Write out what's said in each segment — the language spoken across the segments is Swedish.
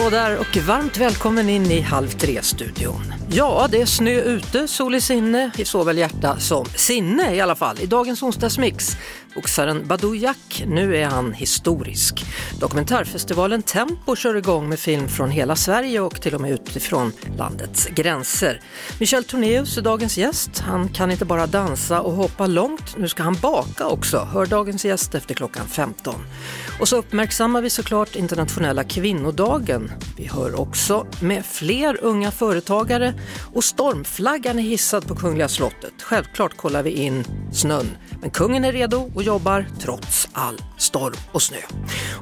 Hallå där och varmt välkommen in i Halv tre-studion. Ja, det är snö ute, sol i sinne, i såväl hjärta som sinne i alla fall. I dagens onsdagsmix, boxaren Badou Jack, nu är han historisk. Dokumentärfestivalen Tempo kör igång med film från hela Sverige och till och med utifrån landets gränser. Michel Tornéus är dagens gäst. Han kan inte bara dansa och hoppa långt, nu ska han baka också. Hör dagens gäst efter klockan 15. Och så uppmärksammar vi såklart internationella kvinnodagen. Vi hör också med fler unga företagare och stormflaggan är hissad på Kungliga slottet. Självklart kollar vi in snön, men kungen är redo och jobbar trots all storm och snö.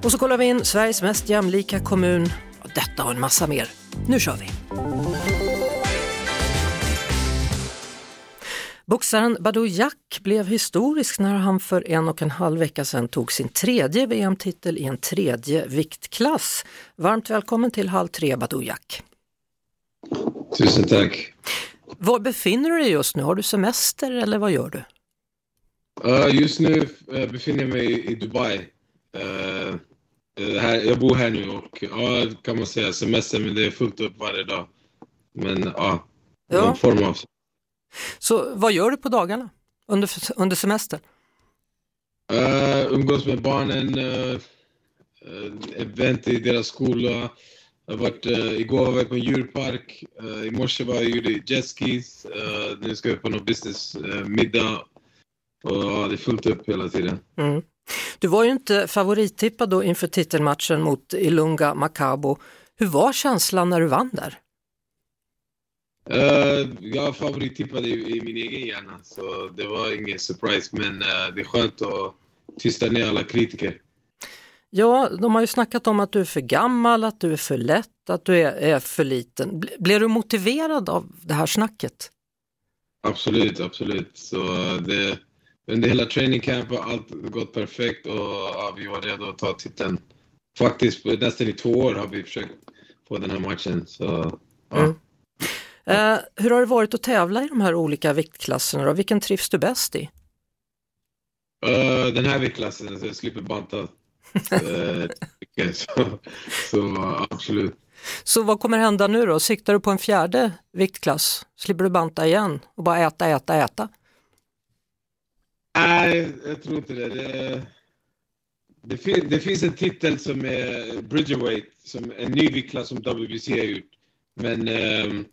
Och så kollar vi in Sveriges mest jämlika kommun. Och detta och en massa mer. Nu kör vi! Boxaren Badou Jack blev historisk när han för en och en halv vecka sedan tog sin tredje VM-titel i en tredje viktklass. Varmt välkommen till Halv tre Badou Jack. Tusen tack. Var befinner du dig just nu? Har du semester eller vad gör du? Uh, just nu uh, befinner jag mig i Dubai. Uh, här, jag bor här nu och ja, kan man säga semester, men det är fullt upp varje dag. Men ja, Ja. någon form av... Så vad gör du på dagarna under, under semestern? Uh, umgås med barnen, uh, event i deras skola. Jag varit, uh, igår var jag på en djurpark, uh, i morse var jag gjorde jetskis, uh, nu ska jag på någon businessmiddag. Och ja, det är fullt upp hela tiden. Mm. Du var ju inte favorittippad då inför titelmatchen mot Ilunga Makabo. Hur var känslan när du vann där? Uh, jag favorittippade i, i min egen hjärna, så det var ingen surprise. Men uh, det är skönt att tysta ner alla kritiker. Ja, de har ju snackat om att du är för gammal, att du är för lätt, att du är, är för liten. Ble- Blev du motiverad av det här snacket? Absolut, absolut. Så uh, det, under hela training camp har allt gått perfekt och ja, vi var redo att ta titeln. Faktiskt nästan i två år har vi försökt få den här matchen. Så, ja. Mm. Eh, hur har det varit att tävla i de här olika viktklasserna då? Vilken trivs du bäst i? Uh, den här viktklassen, så jag slipper banta. Uh, så, så absolut. Så vad kommer hända nu då? Siktar du på en fjärde viktklass? Slipper du banta igen och bara äta, äta, äta? Nej, jag tror inte det. Det, det, fin, det finns en titel som är Bridgerweight, som en ny viktklass som WBC har gjort. Men ehm,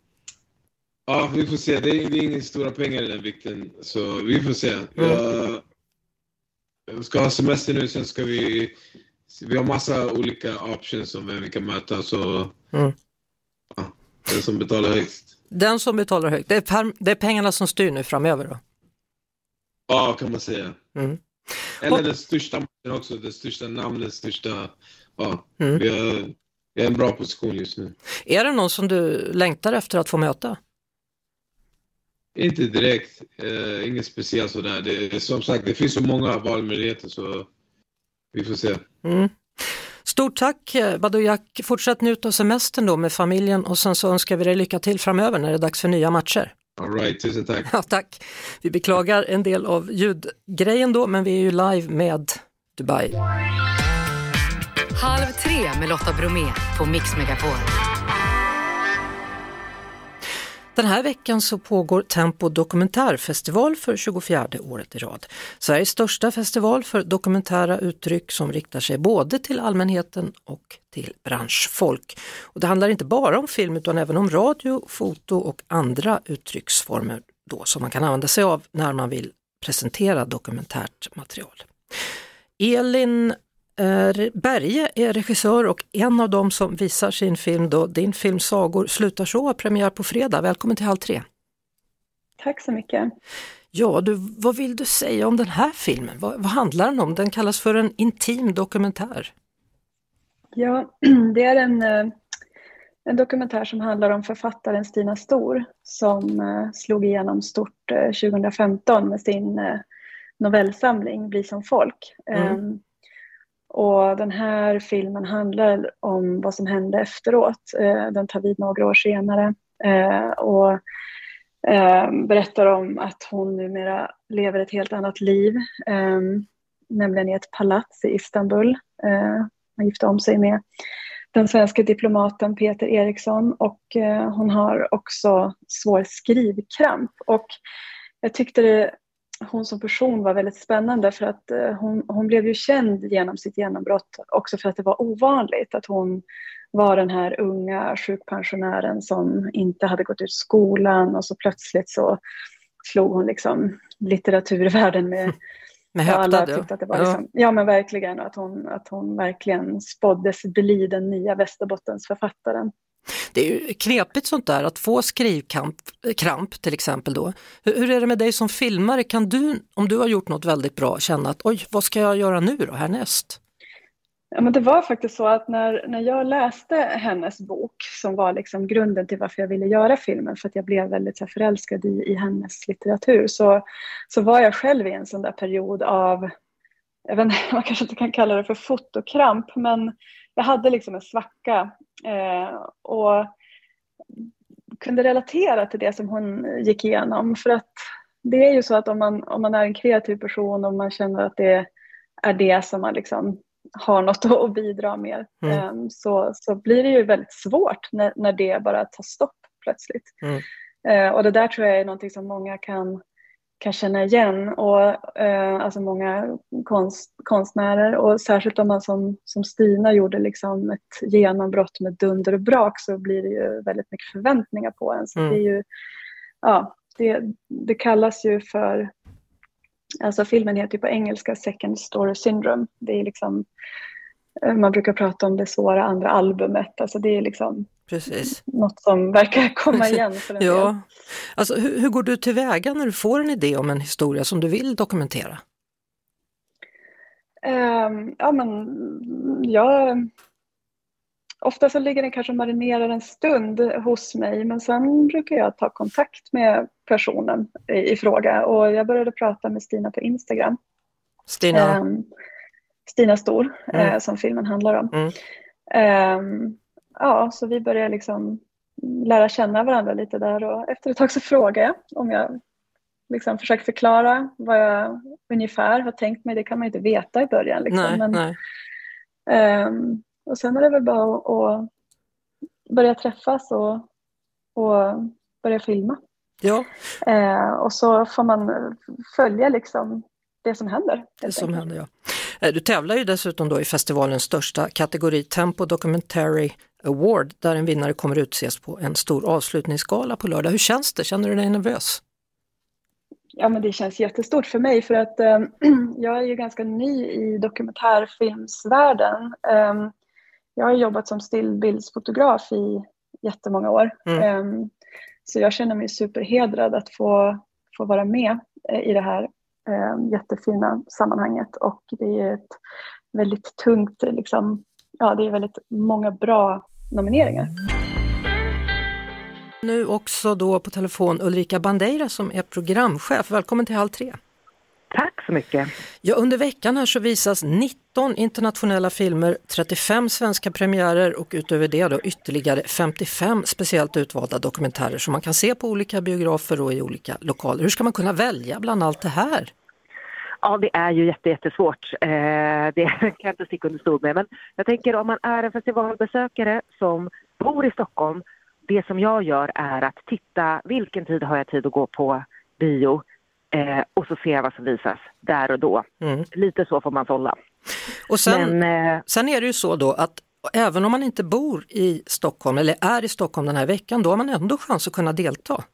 ja, vi får se. Det är, det är inga stora pengar i den vikten, så vi får se. Jag, jag ska ha semester nu, sen ska vi... Vi har massa olika options om vem vi kan möta, så... Mm. Ja, den som betalar högst. Den som betalar högt, det är, det är pengarna som styr nu framöver då? Ja, kan man säga. Mm. Eller den största matchen också, det största namnet, största... Ja, Mm. vi, har, vi har en bra position just nu. Är det någon som du längtar efter att få möta? Inte direkt, eh, inget speciellt sådär. Det, som sagt, det finns så många valmöjligheter så vi får se. Mm. Stort tack eh, Badou Jack, fortsätt njuta av semestern då med familjen och sen så önskar vi dig lycka till framöver när det är dags för nya matcher. All right, tusen tack. Ja, tack. Vi beklagar en del av ljudgrejen då, men vi är ju live med Dubai. Halv tre med Lotta Bromé på Mix Megapol. Den här veckan så pågår Tempo dokumentärfestival för 24 året i rad. Sveriges största festival för dokumentära uttryck som riktar sig både till allmänheten och till branschfolk. Och det handlar inte bara om film utan även om radio, foto och andra uttrycksformer då, som man kan använda sig av när man vill presentera dokumentärt material. Elin Berge är regissör och en av dem som visar sin film då, din film Sagor slutar så, premiär på fredag. Välkommen till Halv tre. Tack så mycket. Ja, du, vad vill du säga om den här filmen? Vad, vad handlar den om? Den kallas för en intim dokumentär. Ja, det är en, eh, en dokumentär som handlar om författaren Stina Stor som eh, slog igenom stort 2015 med sin novellsamling Bli som folk. Mm. Och den här filmen handlar om vad som hände efteråt. Eh, den tar vid några år senare. Eh, och eh, berättar om att hon numera lever ett helt annat liv, nämligen i ett palats i Istanbul. Hon gifte om sig med den svenska diplomaten Peter Eriksson och hon har också svår skrivkramp. Och jag tyckte det, hon som person var väldigt spännande för att eh, hon, hon blev ju känd genom sitt genombrott också för att det var ovanligt att hon var den här unga sjukpensionären som inte hade gått ut skolan och så plötsligt så slog hon liksom litteraturvärlden med med häpnad, ja. Att det var liksom, ja. ja. men verkligen, att hon, att hon verkligen spåddes bli den nya Västerbottensförfattaren. Det är ju knepigt sånt där att få skrivkramp kramp, till exempel då. Hur, hur, är det med dig som filmare? Kan du, om du har gjort något väldigt bra, känna att oj, vad ska jag göra nu då härnäst? Ja, men det var faktiskt så att när, när jag läste hennes bok, som var liksom grunden till varför jag ville göra filmen, för att jag blev väldigt förälskad i, i hennes litteratur, så, så var jag själv i en sån där period av, jag vet inte, man kanske inte kan kalla det för fotokramp, men jag hade liksom en svacka och kunde relatera till det som hon gick igenom. För att det är ju så att om man, om man är en kreativ person och man känner att det är det som man liksom har något att bidra med mm. Ehm, så, så blir det ju väldigt svårt när, när det bara tar stopp plötsligt. Mm. Eh, och det där tror jag är någonting som många kan, kan känna igen, och, eh, alltså många konst, konstnärer och särskilt om man som, som Stina gjorde liksom ett genombrott med dunder och brak så blir det ju väldigt mycket förväntningar på en. Så mm. det, är ju, ja, det, det kallas ju för Alltså filmen heter på engelska Second Story Syndrome. Det är liksom, eh, man brukar prata om det svåra andra albumet. Alltså det är liksom Precis. något som verkar komma igen. För ja. Del. Alltså, hur, hur går du tillväga när du får en idé om en historia som du vill dokumentera? Um, ja, men jag Ofta så ligger den kanske och marinerar en stund hos mig men sen brukar jag ta kontakt med personen i, i fråga och jag började prata med Stina på Instagram. Stina? Um, Stina Stor mm. uh, som filmen handlar om. Mm. Um, ja, så vi började liksom lära känna varandra lite där och efter ett tag så frågade jag om jag liksom försökt förklara vad jag ungefär har tänkt mig. Det kan man inte veta i början. Liksom. Nej, men, nej. Um, och sen är det väl bara att, börja träffas och, och börja filma. Ja. Eh, och så får man följa liksom det som händer. Det som händer, ja. Eh, du tävlar ju dessutom då i festivalens största kategori Tempo Documentary Award där en vinnare kommer utses på en stor avslutningsgala på lördag. Hur känns det? Känner du dig nervös? Ja, men det känns jättestort för mig för att eh, jag är ju ganska ny i dokumentärfilmsvärlden. Eh, jag har jobbat som stillbildsfotograf i jättemånga år. Mm. Um, så jag känner mig superhedrad att få, få vara med eh, i det här Ehm, jättefina sammanhanget. Och det är ett väldigt tungt, liksom, ja det är väldigt många bra nomineringar. Nu också då på telefon Ulrika Bandeira som är programchef. Välkommen till Halv tre. Tack så mycket. Ja, under veckan här så visas 19 internationella filmer, 35 svenska premiärer och utöver det då ytterligare 55 speciellt utvalda dokumentärer som man kan se på olika biografer och i olika lokaler. Hur ska man kunna välja bland allt det här? Ja, det är ju jättesvårt. Eh, det kan jag inte sticka under stol med. Men jag tänker om man är en festivalbesökare som bor i Stockholm, det som jag gör är att titta vilken tid har jag tid att gå på bio Eh, och så ser jag vad som visas där och då. Mm. Lite så får man sålla. Och sen, Men, eh, sen är det ju så då att även om man inte bor i Stockholm eller är i Stockholm den här veckan, då har man ändå chans att kunna delta.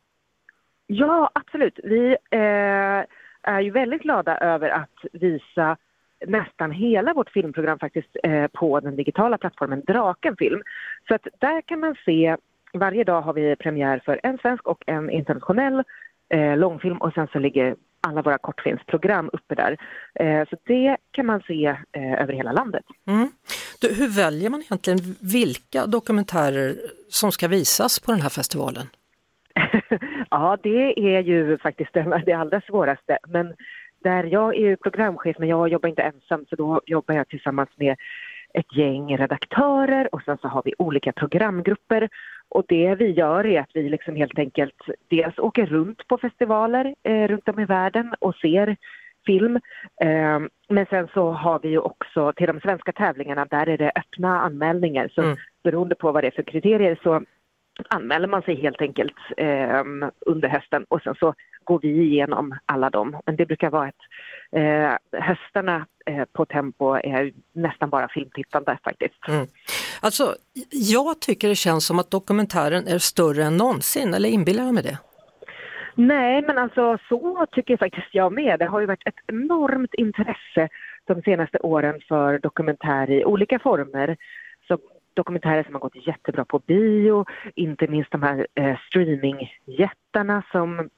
Ja, absolut. Vi eh, är ju väldigt glada över att visa nästan hela vårt filmprogram faktiskt eh, på den digitala plattformen Draken Film. Så att där kan man se, varje dag har vi premiär för en svensk och en internationell eh, långfilm och sen så ligger alla våra kortfilmsprogram uppe där. Eh, så det kan man se eh, över hela landet. Mm. Du, hur väljer man egentligen vilka dokumentärer som ska visas på den här festivalen? ja, det är ju faktiskt det, det allra svåraste. Men där jag är ju programchef, men jag jobbar inte ensam, så då jobbar jag tillsammans med ett gäng redaktörer och sen så har vi olika programgrupper. Och det vi gör är att vi liksom helt enkelt dels åker runt på festivaler eh, runt om i världen och ser film. Eh, men sen så har vi ju också till de svenska tävlingarna, där är det öppna anmälningar. Så mm. beroende på vad det är för kriterier så anmäler man sig helt enkelt eh, under hösten och sen så går vi igenom alla dem. Men det brukar vara ett... Eh, höstarna eh, på Tempo är nästan bara filmtittande faktiskt. Mm. Alltså, jag tycker det känns som att dokumentären är större än någonsin, eller inbillar jag mig det? Nej, men alltså så tycker faktiskt jag med. Det har ju varit ett enormt intresse de senaste åren för dokumentär i olika former. Så dokumentärer som har gått jättebra på bio, inte minst de här eh, streamingjättarna som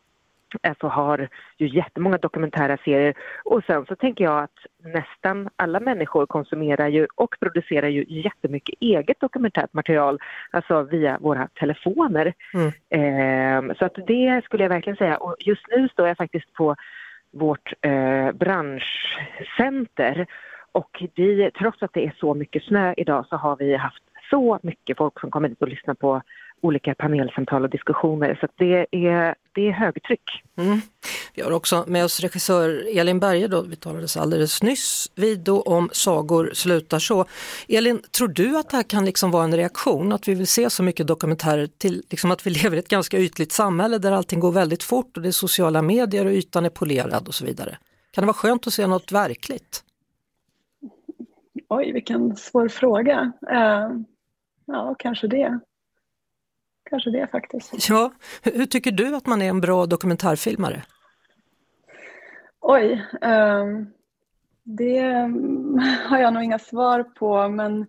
alltså har ju jättemånga dokumentära serier. Och sen så tänker jag att nästan alla människor konsumerar ju och producerar ju jättemycket eget dokumentärt material, alltså via våra telefoner. Mm. Eh, så att det skulle jag verkligen säga. Och just nu står jag faktiskt på vårt eh, branschcenter och vi, trots att det är så mycket snö idag så har vi haft så mycket folk som kommer dit och lyssnar på olika panelsamtal och diskussioner. Så det, är, det är högtryck. Mm. Vi har också med oss regissör Elin Berge, då, vi talades alldeles nyss vid då om Sagor slutar så. Elin, tror du att det här kan liksom vara en reaktion, att vi vill se så mycket dokumentärer till liksom att vi lever i ett ganska ytligt samhälle där allting går väldigt fort och det är sociala medier och ytan är polerad och så vidare. Kan det vara skönt att se något verkligt? Oj, vilken svår fråga. Uh, ja, kanske det kanske det faktiskt. Ja, hur tycker du att man är en bra dokumentärfilmare? Oj, um, det har jag nog inga svar på men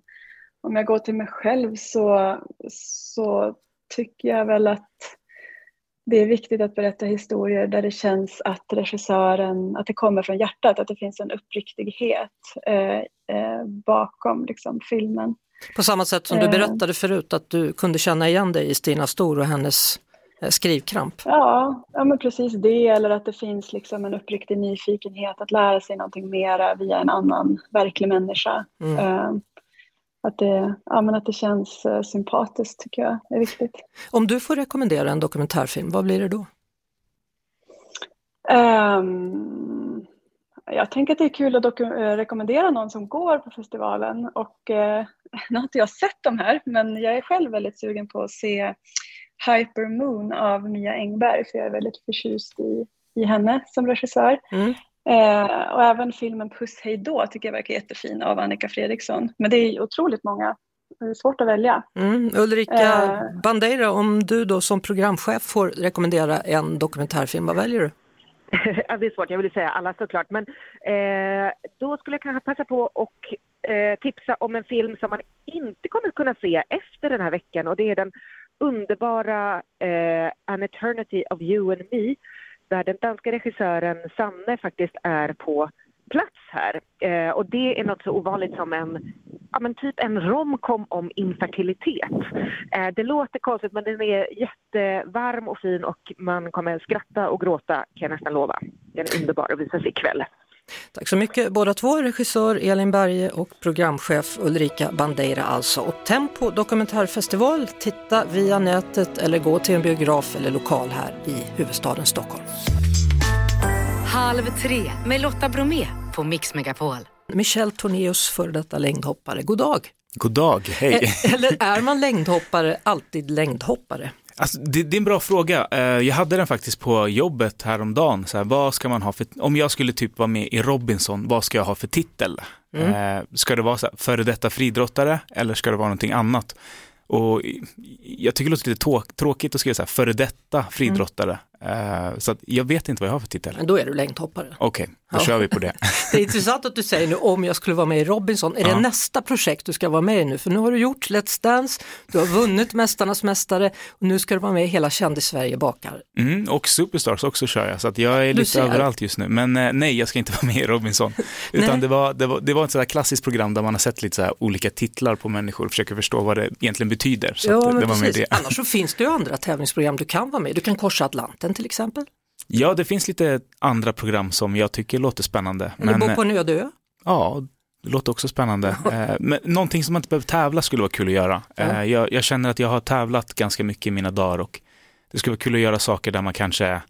om jag går till mig själv så, så tycker jag väl att det är viktigt att berätta historier där det känns att regissören, att det kommer från hjärtat, att det finns en uppriktighet eh, eh, bakom liksom, filmen. På samma sätt som du eh. berättade förut att du kunde känna igen dig i Stina Stor och hennes eh, skrivkramp. Ja, ja men precis det eller att det finns liksom en uppriktig nyfikenhet att lära sig någonting mera via en annan verklig människa. Mm. Uh, att, det, ja, men att det känns sympatiskt tycker jag är viktigt. Om du får rekommendera en dokumentärfilm, vad blir det då? Um, jag tänker att det är kul att rekommendera någon som går på festivalen och eh, nu har inte jag sett de här men jag är själv väldigt sugen på att se Hyper Moon av Mia Engberg för jag är väldigt förtjust i, i henne som regissör. Mm. Eh, och även filmen Puss hej då tycker jag verkar jättefin av Annika Fredriksson. Men det är otroligt många, det är svårt att välja. Mm. Ulrika eh, Bandeira, om du då som programchef får rekommendera en dokumentärfilm, vad väljer du? ja, det är svårt, jag vill säga alla såklart. Men eh, då skulle jag kanske passa på och eh, tipsa om en film som man inte kommer kunna se efter den här veckan och det är den underbara eh, An Eternity of You and Me där den danska regissören Sanne faktiskt är på plats här. Eh, och det är något så ovanligt som en, ja, men typ en romcom om infertilitet. Eh, det låter konstigt men den är jättevarm och fin och man kommer skratta och gråta kan jag nästan lova. Den är underbar att visa ikväll. Tack så mycket båda två, regissör Elin Berge och programchef Ulrika Bandeira alltså. Och Tempo dokumentärfestival, titta via nätet eller gå till en biograf eller lokal här i huvudstaden Stockholm. Halv tre med Lotta Bromé på Mix Megapol. Michel Tornéus, före detta längdhoppare, god dag! God dag, hej! Eh, eller är man längdhoppare alltid längdhoppare? Alltså, det, det, är en bra fråga. Eh, jag hade den faktiskt på jobbet häromdagen. Så här, vad ska man ha för, om jag skulle typ vara med i Robinson, vad ska jag ha för titel? Mm. Eh, ska det vara så här, före detta fridrottare eller ska det vara någonting annat? Och jag tycker det låter lite tråkigt att skriva så här, före detta fridrottare. Eh, så jag vet inte vad jag har för titel. Men då är du längdhoppare. Okej, då Ja. kör vi på det. Det är intressant att du säger nu om jag skulle vara med i Robinson. Är det Ja. nästa projekt du ska vara med i nu? För nu har du gjort Let's Dance, du har vunnit Mästarnas Mästare och nu ska du vara med i Hela Kändis-Sverige bakar. Mm, och Superstars också kör jag, så att jag är Du lite ser. överallt just nu. Men eh, nej, jag ska inte vara med i Robinson. Utan det var, det, var, det var ett sådär klassiskt program där man har sett lite så olika titlar på människor och försöker förstå vad det egentligen betyder. Så Ja, det, det var med det. Annars så finns det ju andra tävlingsprogram du kan vara med i. Du kan korsa Atlanten till exempel. Ja, det finns lite andra program som jag tycker låter spännande. Eller Men, bo på en öde ö. Ja, det låter också spännande. Eh, Men någonting som man inte behöver tävla skulle vara kul att göra. Ja. Eh, Jag, jag känner att jag har tävlat ganska mycket i mina dagar och det skulle vara kul att göra saker där man kanske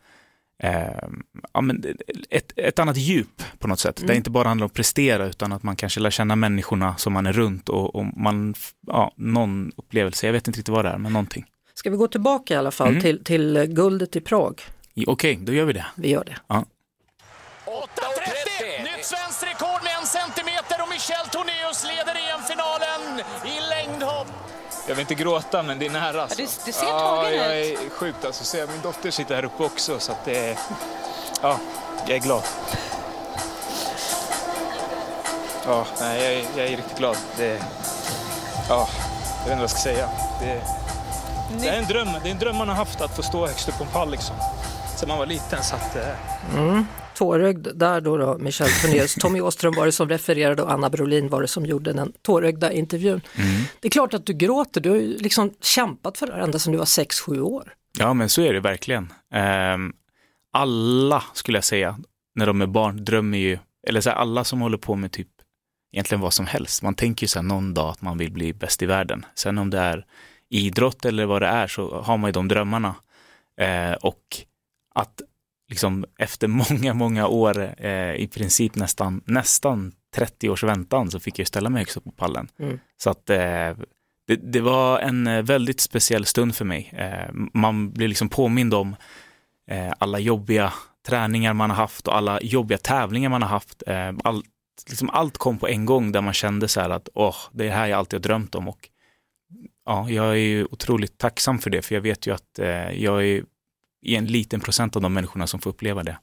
eh, ja, men ett, ett annat djup på något sätt. Mm. Det inte bara handlar om att prestera utan att man kanske lär känna människorna som man är runt och, och man, ja, någon upplevelse. Jag vet inte riktigt vad det är, men någonting. Ska vi gå tillbaka i alla fall Mm. till, till guldet i Prag? Okej, då gör vi det. Vi gör det. 8.30! Nytt svenskt rekord med en centimeter och Michel Tornéus leder EM-finalen i längdhopp. Jag vill inte gråta, men det är nära. Ja, det- det ser ja, tagen jag ut. är sjukt alltså. Så min dotter sitter här uppe också, så att det är... Ja, jag är glad. Ja, nej, jag är, jag är riktigt glad. Det, ja, jag vet inte vad jag ska säga. Det, det är en dröm. Det är en dröm man har haft att få stå högst upp på en pall liksom. Sen man var liten. Så att, eh, Mm. Tårögd där då, då Michel Tornéus. Tommy Åström var det som refererade och Anna Brolin var det som gjorde den tårögda intervjun. Det är klart att du gråter, du har ju liksom kämpat för det här ända sedan du var 6-7 år. Ja, men så är det verkligen. Ehm, alla, skulle jag säga, när de är barn drömmer ju, eller så här, alla som håller på med typ egentligen vad som helst. Man tänker ju så här någon dag att man vill bli bäst i världen. Sen om det är idrott eller vad det är så har man ju de drömmarna. Eh, och att liksom efter många, många år, eh, i princip nästan, nästan 30 års väntan så fick jag ställa mig högst upp på pallen. Mm. Så att eh, det, det var en eh, väldigt speciell stund för mig. Eh, man blir liksom påmind om eh, alla jobbiga träningar man har haft och alla jobbiga tävlingar man har haft. All, liksom allt kom på en gång där man kände så här att åh, det är här jag alltid har drömt om. Och, ja, jag är ju otroligt tacksam för det, för jag vet ju att eh, jag är i en liten procent av de människorna som får uppleva det.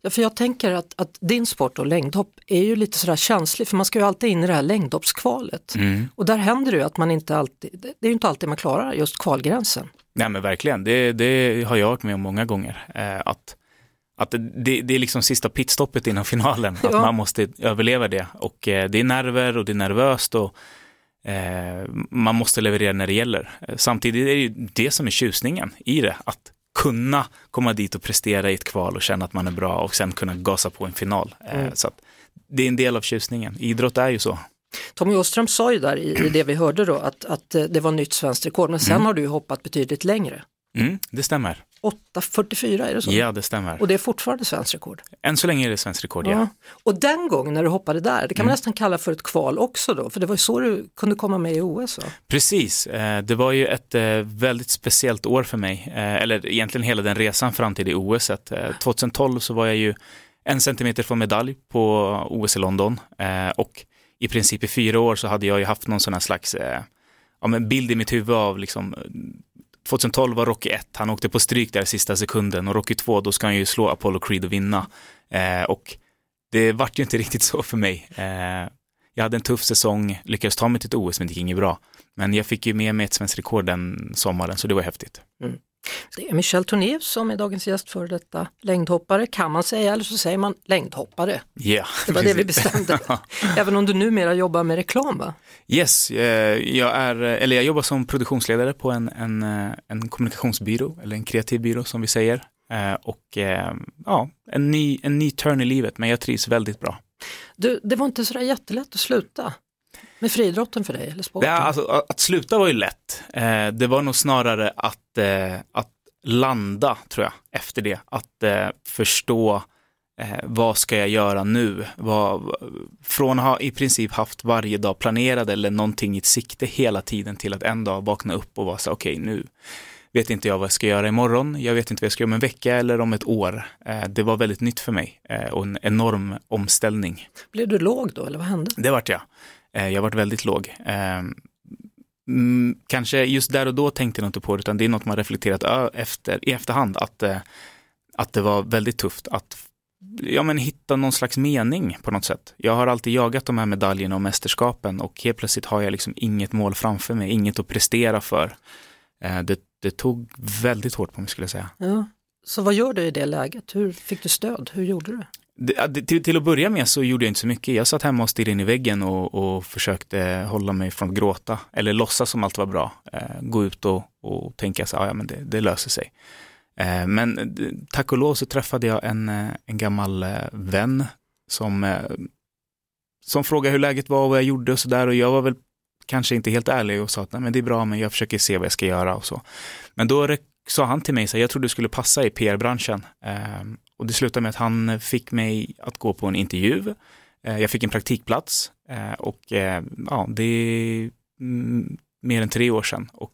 Ja, för jag tänker att, att din sport och längdhopp är ju lite sådär känslig för man ska ju alltid in i det här längdhoppskvalet. Mm. Och där händer det ju att man inte alltid, det är ju inte alltid man klarar just kvalgränsen. Nej men verkligen, det, det har jag varit med om många gånger. Eh, att att det, det är liksom sista pitstoppet innan finalen, att Ja. man måste överleva det. Och eh, det är nerver och det är nervöst och man måste leverera när det gäller. Eh, Samtidigt är det ju det som är tjusningen i det, att kunna komma dit och prestera i ett kval och känna att man är bra och sen kunna gasa på en final. Eh, Mm. Så det är en del av tjusningen. Idrott är ju så. Tommy Åström sa ju där i, det vi hörde då att, att eh, det var nytt svenskt rekord men sen Mm. har du hoppat betydligt längre. Mm, det stämmer. 8.44 är det så? Ja, det stämmer. Och det är fortfarande svenskt rekord. Än så länge är det svenskt rekord, ja. Ja. Och den gången när du hoppade där, det kan man Mm. nästan kalla för ett kval också då, för det var ju så du kunde komma med i OS. Va? Precis, eh, det var ju ett eh, väldigt speciellt år för mig, eh, eller egentligen hela den resan fram till det OS. -et. Eh, 2012 så var jag ju en centimeter från medalj på OS i London och i princip i fyra år så hade jag ju haft någon sån här slags ja, men bild i mitt huvud av liksom 2012 var Rocky 1, han åkte på stryk där i sista sekunden och Rocky 2 då ska han ju slå Apollo Creed och vinna. Eh, och det vart ju inte riktigt så för mig. Eh, jag hade en tuff säsong, lyckades ta mig till ett OS men det gick inget bra. Men jag fick ju med mig ett svenskt rekord den sommaren så det var häftigt. Mm. Det är Michel Tornéus som är dagens gäst för detta längdhoppare kan man säga, eller så säger man längdhoppare. Ja, Det var det vi precis. bestämde. Även om du numera jobbar med reklam va? Yes, eh, jag, är, eller jag jobbar som produktionsledare på en, en, eh, en kommunikationsbyrå, eller en kreativ byrå som vi säger. Eh, Och ja, en ny, en ny turn i livet, men jag trivs väldigt bra. Du, det var inte sådär jättelätt att sluta med friidrotten för dig eller sporten? är, alltså, att sluta var ju lätt. Eh, Det var nog snarare att, eh, att landa, tror jag, efter det. Att eh, förstå eh, vad ska jag göra nu? Vad, från att ha i princip haft varje dag planerad eller någonting i sikte hela tiden till att en dag vakna upp och vara så okej nu vet inte jag vad jag ska göra imorgon, jag vet inte vad jag ska göra om en vecka eller om ett år. Eh, Det var väldigt nytt för mig eh, och en enorm omställning. Blev du låg då eller vad hände? Det vart jag. Eh, Jag varit väldigt låg. Eh, mm, Kanske just där och då tänkte jag inte på det, utan det är något man reflekterat efter, i efterhand. Att eh, att det var väldigt tufft att ja, men hitta någon slags mening på något sätt. Jag har alltid jagat de här medaljerna och mästerskapen och helt plötsligt har jag liksom inget mål framför mig, inget att prestera för. Eh, det, det tog väldigt hårt på mig skulle jag säga. Ja. Så vad gör du i det läget? Hur fick du stöd? Hur gjorde du? Det, till, till att börja med så gjorde jag inte så mycket. Jag satt hemma och stirrade in i väggen och, och försökte hålla mig från att gråta eller låtsas som allt var bra. Eh, gå ut och, och tänka så ah, ja men det, det löser sig. Eh, men eh, tack och lov så träffade jag en, eh, en gammal eh, vän som, som frågade hur läget var och vad jag gjorde och sådär och jag var väl kanske inte helt ärlig och sa att nej men det är bra men jag försöker se vad jag ska göra och så. Men då sa han till mig så jag tror du skulle passa i PR-branschen. Eh, och det slutade med att han fick mig att gå på en intervju. Eh, jag fick en praktikplats eh, och eh, ja, det är mm, mer än tre år sedan och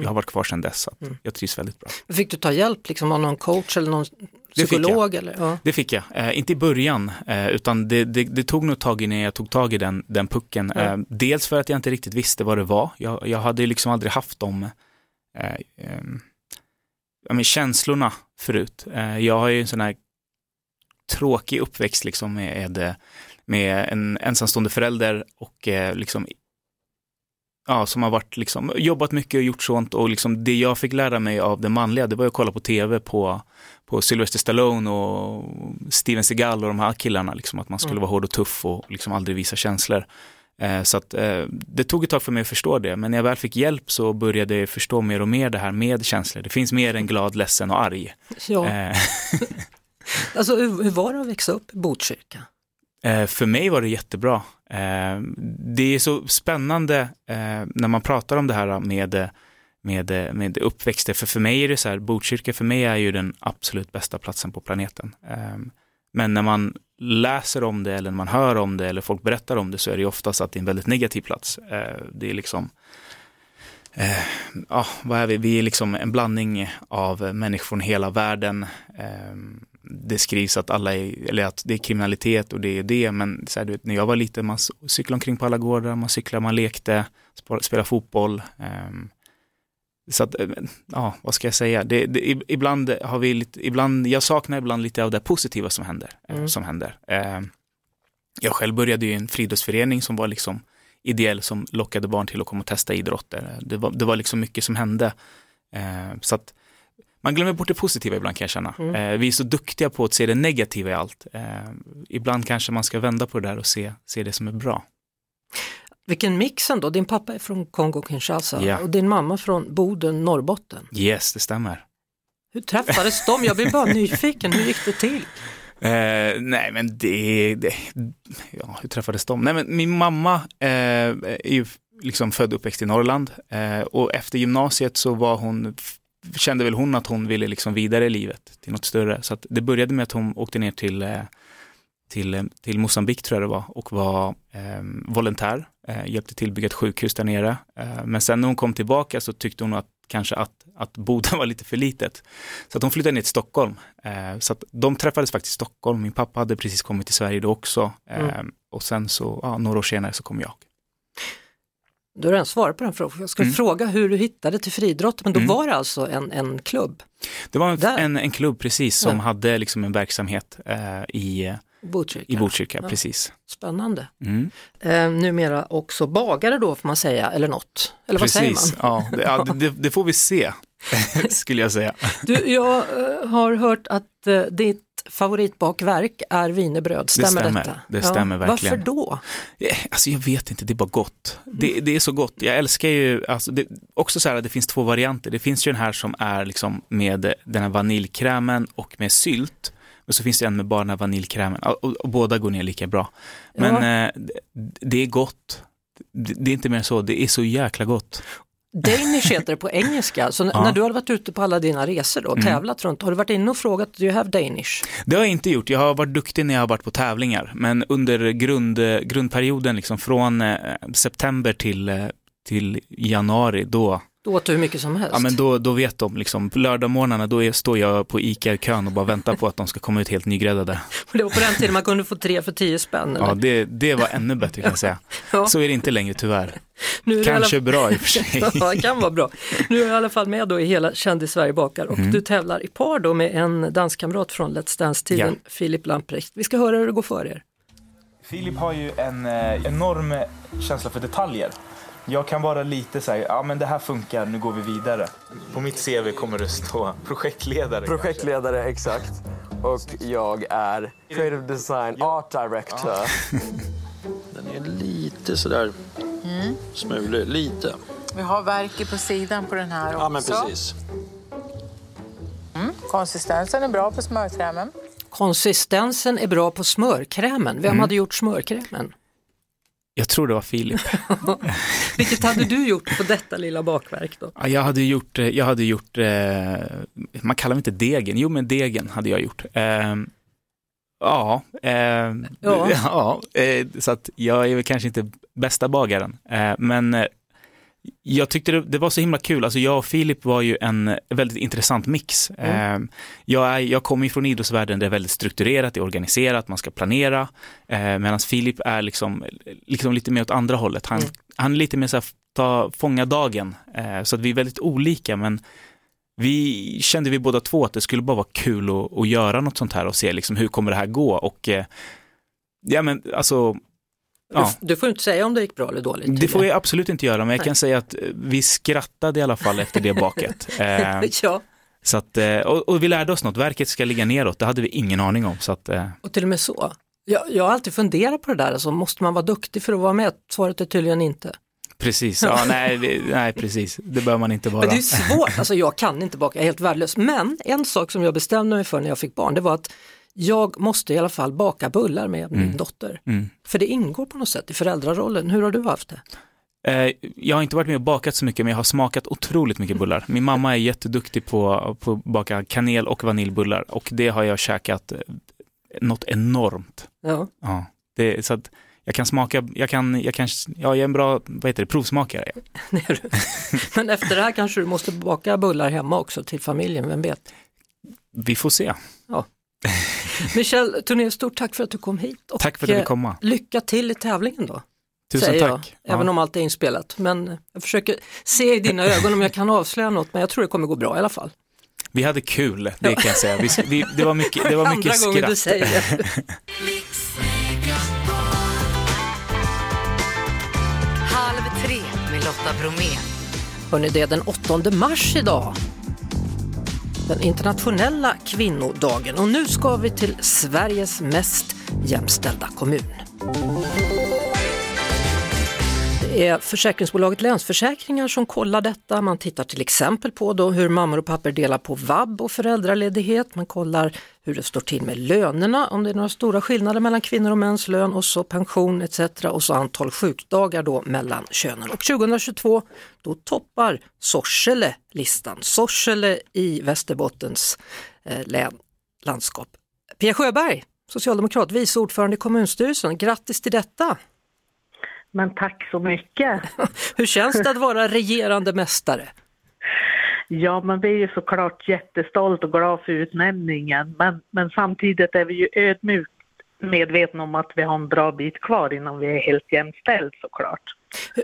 jag har varit kvar sedan dess. Så Mm. jag trivs väldigt bra. Fick du ta hjälp liksom, av någon coach eller någon Det fick psykolog? jag. Eller? Ja. Det fick jag, eh, inte i början, eh, utan det, det, det tog nog tag innan jag tog tag i den, den pucken. Ja. Eh, dels för att jag inte riktigt visste vad det var. Jag, jag hade liksom aldrig haft de eh, känslorna förut. Jag har ju en sån här tråkig uppväxt liksom med, med en ensamstående förälder och eh, liksom ja, som har varit liksom, jobbat mycket och gjort sånt och liksom det jag fick lära mig av det manliga, det var att kolla på tv på, på Sylvester Stallone och Steven Seagal och de här killarna, liksom, att man skulle Mm. vara hård och tuff och liksom aldrig visa känslor. Eh, så att, eh, det tog ett tag för mig att förstå det, men när jag väl fick hjälp så började jag förstå mer och mer det här med känslor. Det finns mer än glad, ledsen och arg. Ja. Eh, Alltså, hur, hur var det att växa upp i Botkyrka? Eh, för mig var det jättebra. Eh, det är så spännande eh, när man pratar om det här med, med, med uppväxter, för för mig är det så här, Botkyrka för mig är ju den absolut bästa platsen på planeten. Eh, men när man läser om det eller när man hör om det eller folk berättar om det så är det ju oftast att det är en väldigt negativ plats. Eh, det är liksom Eh, ja, vad är vi? Vi är liksom en blandning av människor från hela världen. Eh, det skrivs att alla är, eller att det är kriminalitet och det är det, men så här, du vet, när jag var liten, man cyklade omkring på alla gårdar, man cyklade, man lekte, sp- spelade fotboll. Eh, så att, eh, ja, vad ska jag säga? Det, det, ib- ibland har vi lite, ibland, jag saknar ibland lite av det positiva som händer. eh, Mm. Som händer. Eh, jag själv började i en friidrottsförening som var liksom ideell som lockade barn till att komma och testa idrotter. Det var, det var liksom mycket som hände. Eh, så att man glömmer bort det positiva ibland kan jag känna. Mm. Eh, vi är så duktiga på att se det negativa i allt. Eh, ibland kanske man ska vända på det där och se, se det som är bra. Vilken mix ändå, din pappa är från Kongo-Kinshasa Ja. och din mamma från Boden, Norrbotten. Yes, det stämmer. Hur träffades de? Jag blir bara nyfiken, hur gick det till? Eh, nej men det, det, ja hur träffades de? Nej men min mamma eh, är ju liksom född och uppväxt i Norrland eh, och efter gymnasiet så var hon, kände väl hon att hon ville liksom vidare i livet till något större. Så att det började med att hon åkte ner till, eh, till, eh, till Mosambik tror jag det var och var eh, volontär, eh, hjälpte till bygga ett sjukhus där nere. Eh, men sen när hon kom tillbaka så tyckte hon att kanske att, att Boden var lite för litet. Så att hon flyttade ner till Stockholm. Eh, så att de träffades faktiskt i Stockholm. Min pappa hade precis kommit till Sverige då också. Mm. Och sen så, ja, några år senare så kom jag. Du har redan svarat på den frågan. Jag skulle Mm. fråga hur du hittade till friidrott, men då Mm. var det alltså en, en klubb, Det var Där. en, en klubb precis som Ja. hade liksom en verksamhet eh, i, Botkyrka. i Botkyrka, Ja. precis. Spännande. Mm. Eh, numera också bagare då får man säga, eller något. Eller vad precis. säger man? Ja, det, ja, det, det får vi se, skulle jag säga. Du, jag eh, har hört att eh, ditt favoritbakverk är wienerbröd, stämmer stämmer. detta? Det stämmer verkligen. Varför då? Eh, Alltså jag vet inte, det är bara gott. Det, det är så gott. Jag älskar ju, alltså det, också så här att det finns två varianter. Det finns ju den här som är liksom med den här vaniljkrämen och med sylt. Och så finns det en med bara den här vaniljkrämen och, och, och båda går ner lika bra. Men Ja. eh, det, det är gott. Det, det är inte mer så, det är så jäkla gott. Danish heter det på engelska, så Ja. när du har varit ute på alla dina resor då, Mm. tävlat runt, har du varit inne och frågat, do you have Danish? Det har jag inte gjort. Jag har varit duktig när jag har varit på tävlingar. Men under grund, grundperioden, liksom från eh, september till, eh, till januari, då, Då åt du hur mycket som helst. Ja, men då, då vet de, liksom, lördagmorgnarna då är, står jag på ICA-kön och bara väntar på att de ska komma ut helt nygräddade. Det var på den tiden man kunde få tre för tio spänn. Eller? Ja, det, det var ännu bättre kan jag säga. Ja. Så är det inte längre tyvärr. Nu är det Kanske alla... bra i och för sig. ja, det kan vara bra. Nu är jag i alla fall med då i hela Kändis-Sverige bakar och Mm. du tävlar i par då med en danskamrat från Let's Dance-tiden, Filip Lamprecht. Vi ska höra hur det går för er. Filip har ju en eh, enorm känsla för detaljer. Jag kan vara lite så här, ja men det här funkar, nu går vi vidare. På mitt CV kommer det stå projektledare. Projektledare, exakt. Och jag är creative design art director. Den är lite sådär Mm. smulig, lite. Vi har verket på sidan på den här också. Ja, men precis. Mm. Konsistensen är bra på smörkrämen. Konsistensen är bra på smörkrämen. Vem Mm. hade gjort smörkrämen? Jag tror det var Filip. Vilket hade du gjort på detta lilla bakverk då? Ja, Jag hade gjort, eh, jag hade gjort eh, man kallar det inte degen, jo men degen hade jag gjort. Eh, ja, eh, Ja. ja. så att jag är väl kanske inte bästa bagaren, eh, men eh, jag tyckte det, det var så himla kul, alltså jag och Filip var ju en väldigt intressant mix. Mm. Eh, jag, är, jag kommer ju från idrottsvärlden, det är väldigt strukturerat, det är organiserat, man ska planera, eh, medan Filip är liksom, liksom lite mer åt andra hållet. Han, Mm. han är lite mer så här, ta, fånga dagen, eh, så att vi är väldigt olika, men vi kände vi båda två att det skulle bara vara kul att, att göra något sånt här och se liksom hur kommer det här gå och eh, ja men alltså Ja. Du, får inte säga om det gick bra eller dåligt. Det får jag absolut inte göra, men jag Nej. kan säga att vi skrattade i alla fall efter det baket. Eh, ja, så att, eh, och, och vi lärde oss något, verket ska ligga neråt, det hade vi ingen aning om. Så att, eh, och till och med så. Jag, jag har alltid funderat på det där, alltså, måste man vara duktig för att vara med? Svaret är tydligen inte. precis, ja, nej, det- nej precis, det bör man inte vara. Men det är svårt, alltså jag kan inte baka, jag är helt värdelös. Men en sak som jag bestämde mig för när jag fick barn, det var att jag måste i alla fall baka bullar med min Mm. dotter. Mm. För det ingår på något sätt i föräldrarollen. Hur har du haft det? Eh, jag har inte varit med och bakat så mycket, men jag har smakat otroligt mycket bullar. Min mamma är jätteduktig på, på att baka kanel och vaniljbullar och det har jag käkat eh, något enormt. Ja. Ja, det, så att jag kan smaka, jag kan, jag kan, ja, jag är en bra, vad heter det, provsmakare. Men efter det här kanske du måste baka bullar hemma också till familjen, vem vet? Vi får se. Ja. Michel Turné, stort tack för att du kom hit. Och Tack för att jag fick eh, komma. Lycka till i tävlingen då. Tusen säger tack. Jag, även Ja. om allt är inspelat. Men jag försöker se i dina ögon om jag kan avslöja något, men jag tror det kommer gå bra i alla fall. Vi hade kul, det kan jag säga. Vi, vi, det var mycket, det var mycket Andra gången skratt. du säger det. Halv tre med Lotta Bromé. Hörrni, det är den 8 mars idag. Den internationella kvinnodagen och nu ska vi till Sveriges mest jämställda kommun. Det är försäkringsbolaget Länsförsäkringar som kollar detta. Man tittar till exempel på då hur mammor och pappor delar på vab och föräldraledighet. Man kollar hur det står till med lönerna, om det är några stora skillnader mellan kvinnor och mäns lön och så pension etc. Och så antal sjukdagar då mellan könen. Och 2022 då toppar Sorsele listan. Sorsele i Västerbottens eh, län, landskap. Pia Sjöberg, socialdemokrat, vice ordförande i kommunstyrelsen. Grattis till detta! Men tack så mycket. Hur känns det att vara regerande mästare? Ja, men vi är ju såklart jättestolt och glada för utnämningen. Men, men samtidigt är vi ju ödmjukt medvetna om att vi har en bra bit kvar innan vi är helt jämställd såklart.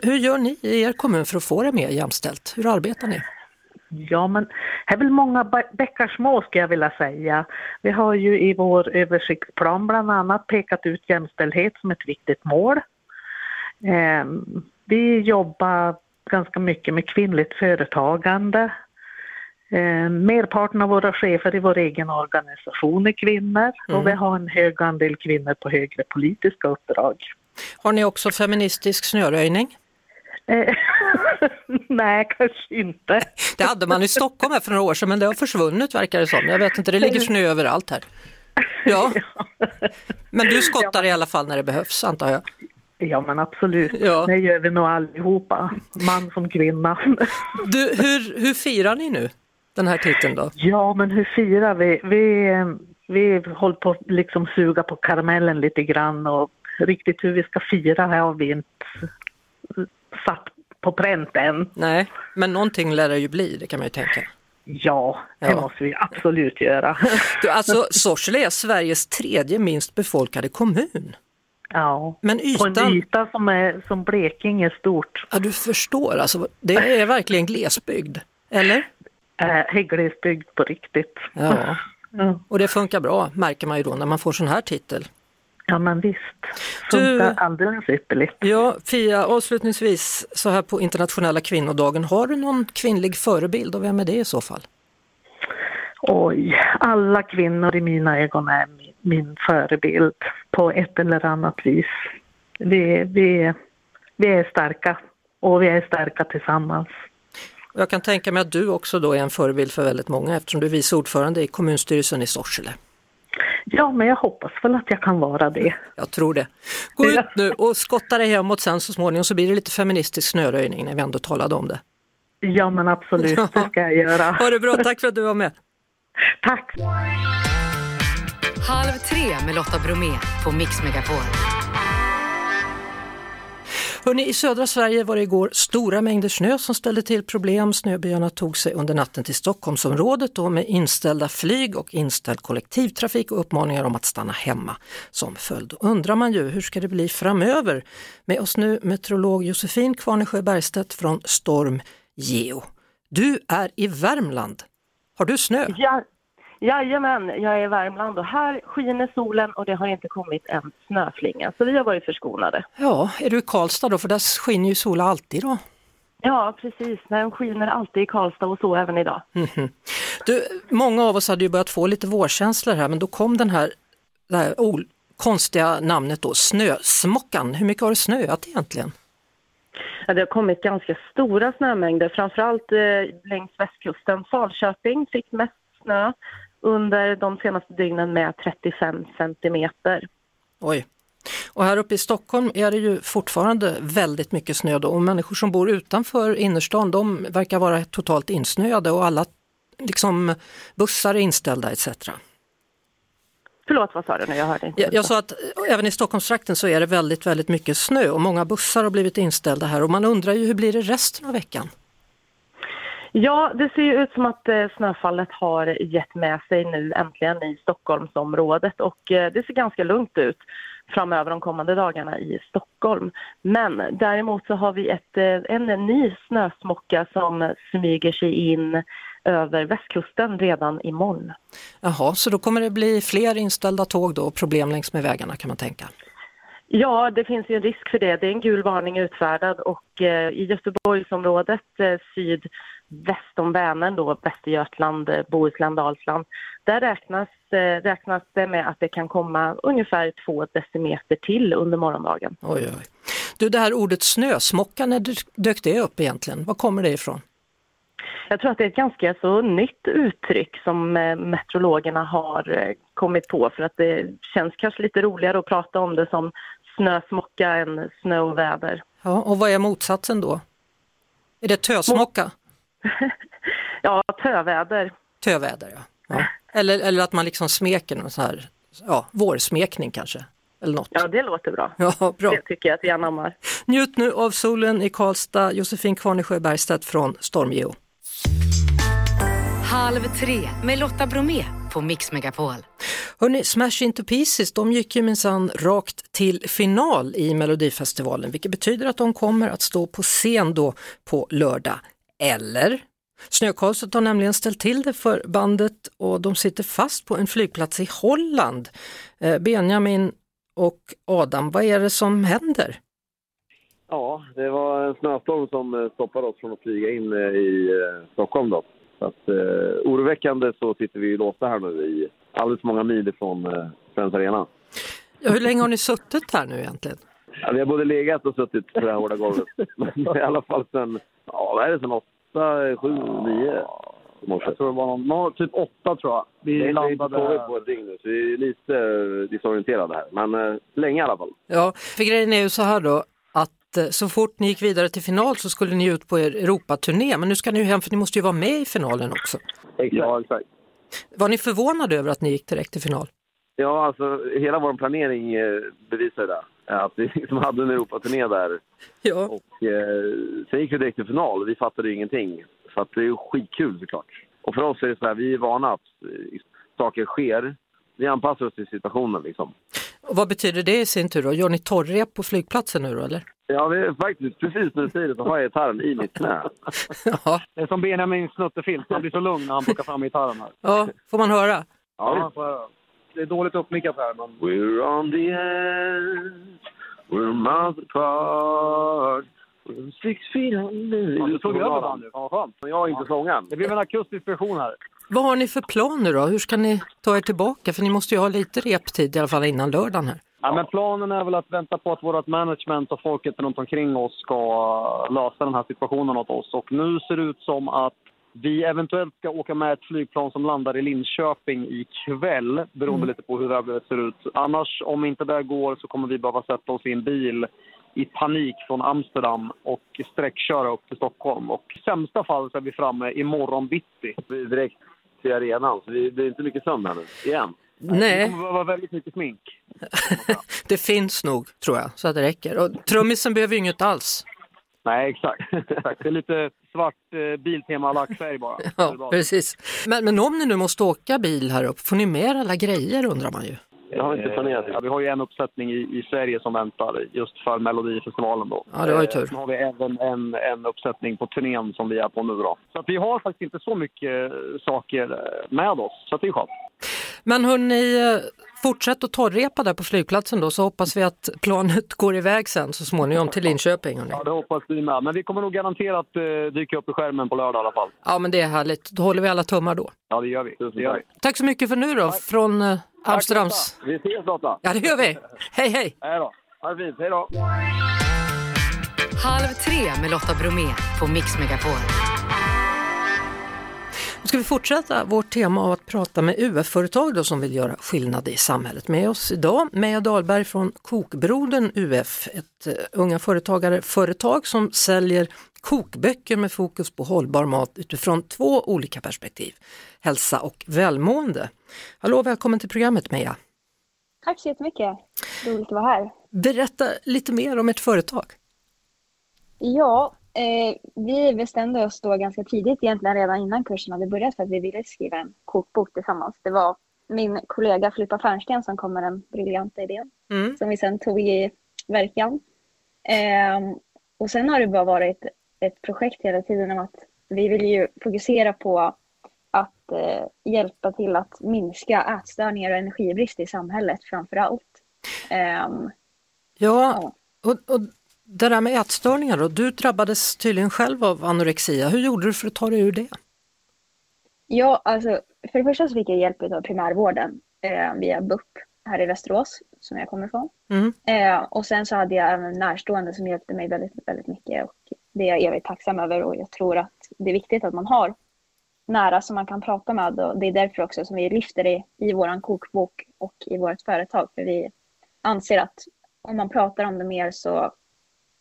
Hur- gör ni i er kommun för att få det mer jämställt? Hur arbetar ni? Ja, men det är väl många bä- bäckar små skulle jag vilja säga. Vi har ju i vår översiktsplan bland annat pekat ut jämställdhet som ett viktigt mål. Eh, vi jobbar ganska mycket med kvinnligt företagande. Eh, merparten av våra chefer i vår egen organisation är kvinnor Mm. och vi har en hög andel kvinnor på högre politiska uppdrag. Har ni också feministisk snöröjning? Eh, Nej, kanske inte. Det hade man i Stockholm här för några år sedan men det har försvunnit verkar det som. Jag vet inte, det ligger snö överallt här. Ja. Men du skottar i alla fall när det behövs antar jag? Ja men absolut, Ja. det gör vi nog allihopa, man som kvinna. Du, hur, hur firar ni nu den här titeln då? Ja men hur firar vi? Vi, vi håller på att liksom suga på karamellen lite grann och riktigt hur vi ska fira har vi inte satt på pränt än. Nej, men någonting lär det ju bli, det kan man ju tänka. Ja, det Ja. måste vi absolut göra. Du, alltså, Sorsele är Sveriges tredje minst befolkade kommun. Ja, Men på en ytan, yta som är som Blekinge stort. ja, du förstår, alltså, det är verkligen glesbygd. Eller? Äh, glesbygd på riktigt. Ja. Ja. Och det funkar bra, märker man ju då när man får sån här titel. Ja men visst, Du- funkar alldeles ypperligt. Ja, Fia, avslutningsvis så här på internationella kvinnodagen, har du någon kvinnlig förebild och vem är det i så fall? Oj, alla kvinnor i mina ögon är min, förebild på ett eller annat vis. Vi, vi, vi är starka och vi är starka tillsammans. Och jag kan tänka mig att du också då är en förebild för väldigt många eftersom du är vice ordförande i kommunstyrelsen i Sorsele. Ja, men jag hoppas väl att jag kan vara det. Jag tror det. Gå ut nu och skotta dig hemåt sen så småningom så blir det lite feministisk snöröjning när vi ändå talade om det. Ja, men absolut, det ska jag göra. Ha det bra, tack för att du var med. Tack! Halv tre med Lotta Bromé på Mix Megapol. Hörrni, I södra Sverige var det igår stora mängder snö som ställde till problem. Snöbyarna tog sig under natten till Stockholmsområdet då med inställda flyg och inställd kollektivtrafik och uppmaningar om att stanna hemma som följd. Undrar man ju, hur ska det bli framöver? Med oss nu meteorolog Josefin Kvarnesjö Bergstedt från Storm Geo. Du är i Värmland. Har du snö? Ja, jajamän, jag är i Värmland och här skiner solen och det har inte kommit en snöflinga. Så vi har varit förskonade. Ja, är du i Karlstad då? För där skiner ju solen alltid då. Ja, precis. Den skiner alltid i Karlstad och så även idag. Mhm. Du, många av oss hade ju börjat få lite vårkänslor här men då kom den här, det här konstiga namnet då, snösmockan. Hur mycket har det snöat egentligen? Ja, det har kommit ganska stora snömängder, framförallt eh, längs västkusten. Falköping fick mest snö under de senaste dygnen med 35 centimeter. Oj. Och här uppe i Stockholm är det ju fortfarande väldigt mycket snö då och människor som bor utanför innerstan de verkar vara totalt insnöade och alla liksom bussar är inställda etc. Förlåt, vad sa du nu? Jag hörde inte. Jag, jag sa att även i Stockholmstrakten så är det väldigt, väldigt mycket snö och många bussar har blivit inställda här och man undrar ju hur blir det resten av veckan? Ja, det ser ju ut som att eh, snöfallet har gett med sig nu äntligen i Stockholmsområdet och eh, det ser ganska lugnt ut framöver de kommande dagarna i Stockholm. Men däremot så har vi ett, eh, en ny snösmocka som smyger sig in över västkusten redan imorgon. Jaha, så då kommer det bli fler inställda tåg då och problem längs med vägarna kan man tänka. Ja, det finns ju en risk för det. Det är en gul varning utfärdad och eh, i Göteborgsområdet eh, sydväst om Vänern då, Västergötland, eh, Bohuslän, Dalsland, där räknas, eh, räknas det med att det kan komma ungefär två decimeter till under morgondagen. Oj, oj. Du, det här ordet snösmocka, när dök- det upp egentligen? Var kommer det ifrån? Jag tror att det är ett ganska så nytt uttryck som eh, meteorologerna har kommit på för att det känns kanske lite roligare att prata om det som snösmocka än snöoväder. Ja, och vad är motsatsen då? Är det tösmocka? Ja, töväder. Töväder, ja. ja. Eller, eller att man liksom smeker någon sån här, ja, vårsmekning kanske. Eller något. Ja, det låter bra. Ja, bra. Det tycker jag att vi anammar. Njut nu av solen i Karlstad. Josefin Kvarnesjö Bergstedt från Stormgeo. Halv tre med Lotta Bromé på Mix Megapol. Hörrni, Smash Into Pieces, de gick ju minsann rakt till final i Melodifestivalen, vilket betyder att de kommer att stå på scen då på lördag. Eller? Snökaoset har nämligen ställt till det för bandet och de sitter fast på en flygplats i Holland. Eh, Benjamin och Adam, vad är det som händer? Ja, det var en snöstorm som eh, stoppade oss från att flyga in eh, i Stockholm. Då. Så att, eh, oroväckande så sitter vi låsta här nu i alldeles många mil ifrån eh, Friends Arena. Ja, hur länge har ni suttit här nu egentligen? Ja, vi har både legat och suttit på det här hårda golvet. Men i alla fall sen, ja vad är det, sen åtta, sju, nio Jag tror det var någon, nå- typ åtta tror jag. Vi Vi har inte landade... sovit på ett dygn nu, så vi är lite eh, disorienterade här. Men eh, länge i alla fall. Ja, för grejen är ju så här då att eh, så fort ni gick vidare till final så skulle ni ut på er Europaturné, men nu ska ni ju hem för ni måste ju vara med i finalen också. Ja, exakt. Var ni förvånade över att ni gick direkt till final? Ja, alltså hela vår planering eh, bevisar det. Att vi liksom hade en Europaturné där. Ja. Och eh, sen gick vi direkt till final och vi fattade ingenting. Så att det är skitkul såklart. Och för oss är det så här, vi är vana att eh, saker sker. Vi anpassar oss till situationen liksom. Och vad betyder det i sin tur då? Gör ni torrrep på flygplatsen nu då eller? Ja, det är faktiskt precis när du säger det så har jag gitarren i mitt knä. Det är som Benjamin snuttefilt. Man blir så lugn när han plockar fram gitarren här. Ja, får man höra? Ja, man får höra. Det är dåligt uppmickat här, men... We're on the edge, we're miles apart, six feet under. Ja, du tog över den nu. Ja, skönt. Men jag har inte sången. Det blev en akustisk version här. Vad har ni för plan nu då? Hur ska ni ta er tillbaka? För ni måste ju ha lite reptid i alla fall innan lördagen här. Ja, men planen är väl att vänta på att vårt management och folket runt omkring oss ska lösa den här situationen åt oss. Och nu ser det ut som att vi eventuellt ska åka med ett flygplan som landar i Linköping ikväll, beroende Mm. lite på hur vädret ser ut. Annars, om inte det går, så kommer vi behöva sätta oss i en bil i panik från Amsterdam och sträckköra upp till Stockholm. Och i sämsta fall så är vi framme imorgon bitti. Vi är direkt till arenan, så det det är inte mycket sömn här nu. Igen. Nej, kommer behöva väldigt mycket smink. det finns nog tror jag, så att det räcker. Och trummisen behöver ju inget alls. Nej, exakt. exakt. Det är lite svart eh, Biltema lackfärg bara. Ja, precis. Men, men om ni nu måste åka bil här upp, får ni med alla grejer undrar man ju? Det har vi inte planerat. Ja, vi har ju en uppsättning i, i Sverige som väntar just för Melodifestivalen då. Ja, det var ju Eh, tur. Sen har vi även en, en uppsättning på turnén som vi är på nu då. Så att vi har faktiskt inte så mycket eh, saker eh, med oss, så att det är skönt. Men hörni, fortsätt att torrrepa där på flygplatsen då så hoppas vi att planet går iväg sen så småningom till Linköping. Hörni. Ja, det hoppas vi med. Men vi kommer nog garanterat eh, dyka upp i skärmen på lördag i alla fall. Ja men det är härligt, då håller vi alla tummar då. Ja, det gör vi. Det gör vi. Tack så mycket för nu då från eh, Amsterdams... Vi ses Lotta! Ja det gör vi. Hej hej! Hej då! Ha det fint, hej då! Halv tre med Lotta Bromé på Mix Megapol. Ska vi fortsätta vårt tema av att prata med UF-företag då som vill göra skillnad i samhället. Med oss idag Meja Dahlberg från Kokbrodern UF, ett uh, unga företagare-företag som säljer kokböcker med fokus på hållbar mat utifrån två olika perspektiv, hälsa och välmående. Hallå, välkommen till programmet Meja. Tack så jättemycket. Roligt att vara här. Berätta lite mer om ert företag. Ja, eh, vi bestämde oss då ganska tidigt, egentligen redan innan kursen hade börjat, för att vi ville skriva en kokbok tillsammans. Det var min kollega Filippa Fernsten som kom med den briljanta idén, Mm. som vi sen tog i verkan. Eh, och sen har det bara varit ett projekt hela tiden om att vi vill ju fokusera på att eh, hjälpa till att minska ätstörningar och energibrist i samhället framför allt. Ehm, Ja, och, och det där med ätstörningar då, du drabbades tydligen själv av anorexia. Hur gjorde du för att ta dig ur det? Ja, alltså för det första så fick jag hjälp av primärvården eh, via BUP här i Västerås som jag kommer ifrån. Mm. Eh, och sen så hade jag även närstående som hjälpte mig väldigt, väldigt mycket och det är jag evigt tacksam över och jag tror att det är viktigt att man har nära som man kan prata med och det är därför också som vi lyfter det i våran kokbok och i vårt företag för vi anser att om man pratar om det mer så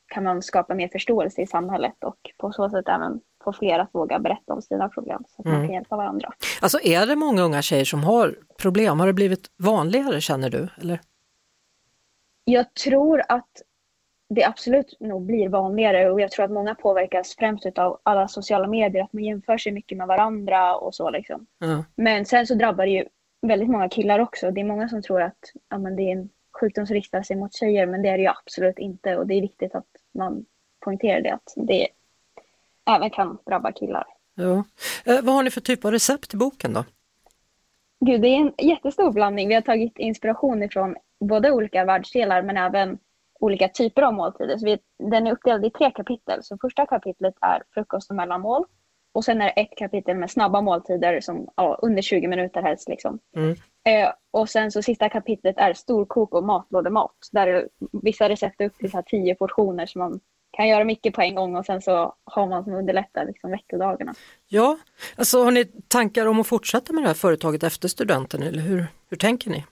kan man skapa mer förståelse i samhället och på så sätt även få fler att våga berätta om sina problem så att man Mm. kan hjälpa varandra. Alltså är det många unga tjejer som har problem? Har det blivit vanligare känner du? Eller? Jag tror att det absolut nog blir vanligare och jag tror att många påverkas främst av alla sociala medier, att man jämför sig mycket med varandra och så liksom. Ja. Men sen så drabbar det ju väldigt många killar också. Det är många som tror att ja, men det är en sjukdom som riktar sig mot tjejer, men det är det ju absolut inte och det är viktigt att man poängterar det, att det även kan drabba killar. Ja. Eh, vad har ni för typ av recept i boken då? Gud, det är en jättestor blandning. Vi har tagit inspiration ifrån både olika världsdelar men även olika typer av måltider. Så vi, den är uppdelad i tre kapitel. Så första kapitlet är frukost och mellanmål. Och sen är det ett kapitel med snabba måltider som ja, under 20 minuter helst. Liksom. Mm. Eh, och sen så sista kapitlet är storkok och matlådemat. Där är vissa recept är upp till så här 10 portioner så man kan göra mycket på en gång och sen så har man som underlättar liksom veckodagarna. Ja, alltså har ni tankar om att fortsätta med det här företaget efter studenten eller hur, hur tänker ni?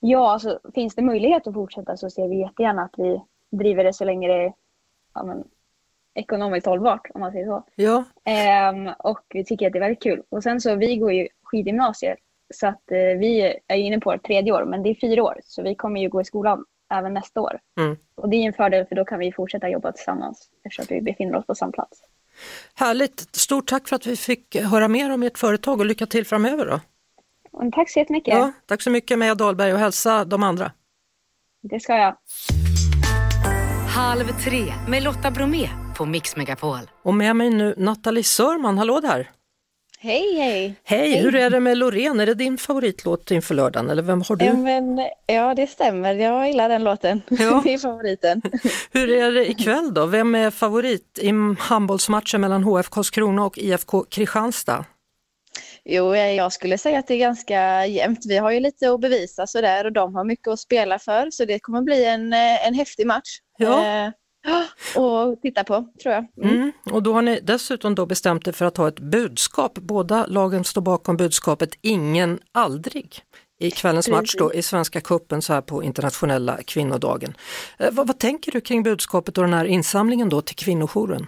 Ja, alltså finns det möjlighet att fortsätta så ser vi jättegärna att vi driver det så länge det ja, men, ekonomiskt hållbart om man säger så. Ja, Ehm, och vi tycker att det är väldigt kul. Och sen så vi går ju skidgymnasiet så att eh, vi är inne på tredje år men det är fyra år så vi kommer ju gå i skolan även nästa år. Mm. Och det är en fördel för då kan vi fortsätta jobba tillsammans eftersom att vi befinner oss på samma plats. Härligt! Stort tack för att vi fick höra mer om ert företag och lycka till framöver då. Och tack så jättemycket. Ja, tack så mycket Meja Dahlberg och hälsa de andra. Det ska jag. Halv tre med Lotta Bromé på Mix Megapol. Och med mig nu Nathalie Sörman, hallå där! Hej, hej! Hej, hur är det med Loreen? Är det din favoritlåt inför lördagen eller vem har du? Ja, men, ja, det stämmer. Jag gillar den låten. Ja. det är favoriten. Hur är det ikväll då? Vem är favorit i handbollsmatchen mellan HF Karlskrona och IFK Kristianstad? Jo, eh, jag skulle säga att det är ganska jämnt. Vi har ju lite att bevisa sådär och de har mycket att spela för så det kommer bli en, eh, en häftig match. Ja. Eh, och titta på, tror jag. Mm. Mm. Och då har ni dessutom då bestämt er för att ha ett budskap. Båda lagen står bakom budskapet Ingen aldrig i kvällens match då i Svenska cupen så här på internationella kvinnodagen. Eh, vad, vad tänker du kring budskapet och den här insamlingen då till kvinnojouren?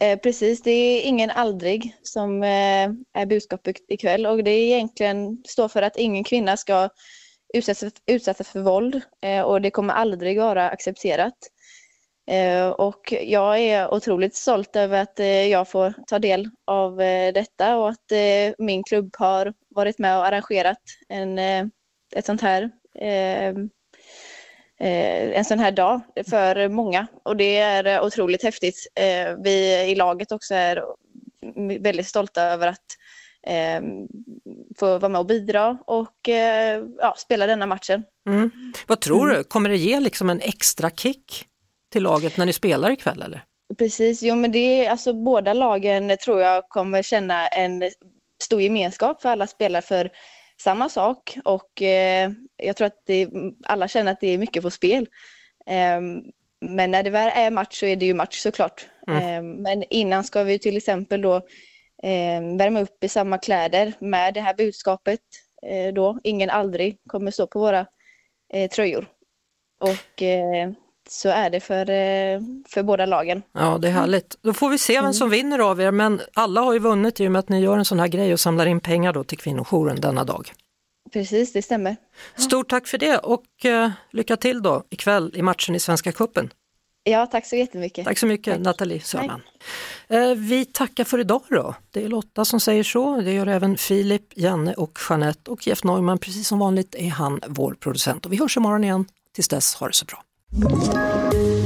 Eh, precis, det är ingen aldrig som eh, är budskapet ikväll och det är egentligen står för att ingen kvinna ska utsättas, utsättas för våld eh, och det kommer aldrig vara accepterat. Eh, och jag är otroligt stolt över att eh, jag får ta del av eh, detta och att min klubb har varit med och arrangerat en, ett sånt här en sån här dag för många och det är otroligt häftigt. Vi i laget också är väldigt stolta över att eh, få vara med och bidra och eh, ja, spela denna matchen. Mm. Vad tror Mm. du, kommer det ge liksom en extra kick till laget när ni spelar ikväll eller? Precis, jo men det är alltså båda lagen tror jag kommer känna en stor gemenskap för alla spelar för samma sak och eh, jag tror att det, alla känner att det är mycket på spel. Eh, men när det väl är match så är det ju match såklart. Mm. Eh, men innan ska vi till exempel då eh, värma upp i samma kläder med det här budskapet eh, då, ingen aldrig kommer stå på våra eh, tröjor. Och eh, så är det för, eh, för båda lagen. Ja, det är härligt. Då får vi se vem som vinner av er, men alla har ju vunnit i och med att ni gör en sån här grej och samlar in pengar då till kvinnojouren denna dag. Precis, det stämmer. Stort tack för det och eh, lycka till då ikväll i matchen i Svenska Cupen. Ja, tack så jättemycket. Tack så mycket Nathalie Sörman. Eh, vi tackar för idag då. Det är Lotta som säger så, det gör även Filip, Janne och Jeanette och Jeff Neumann, precis som vanligt är han vår producent. Och vi hörs imorgon igen. Tills dess, ha det så bra. Thank you.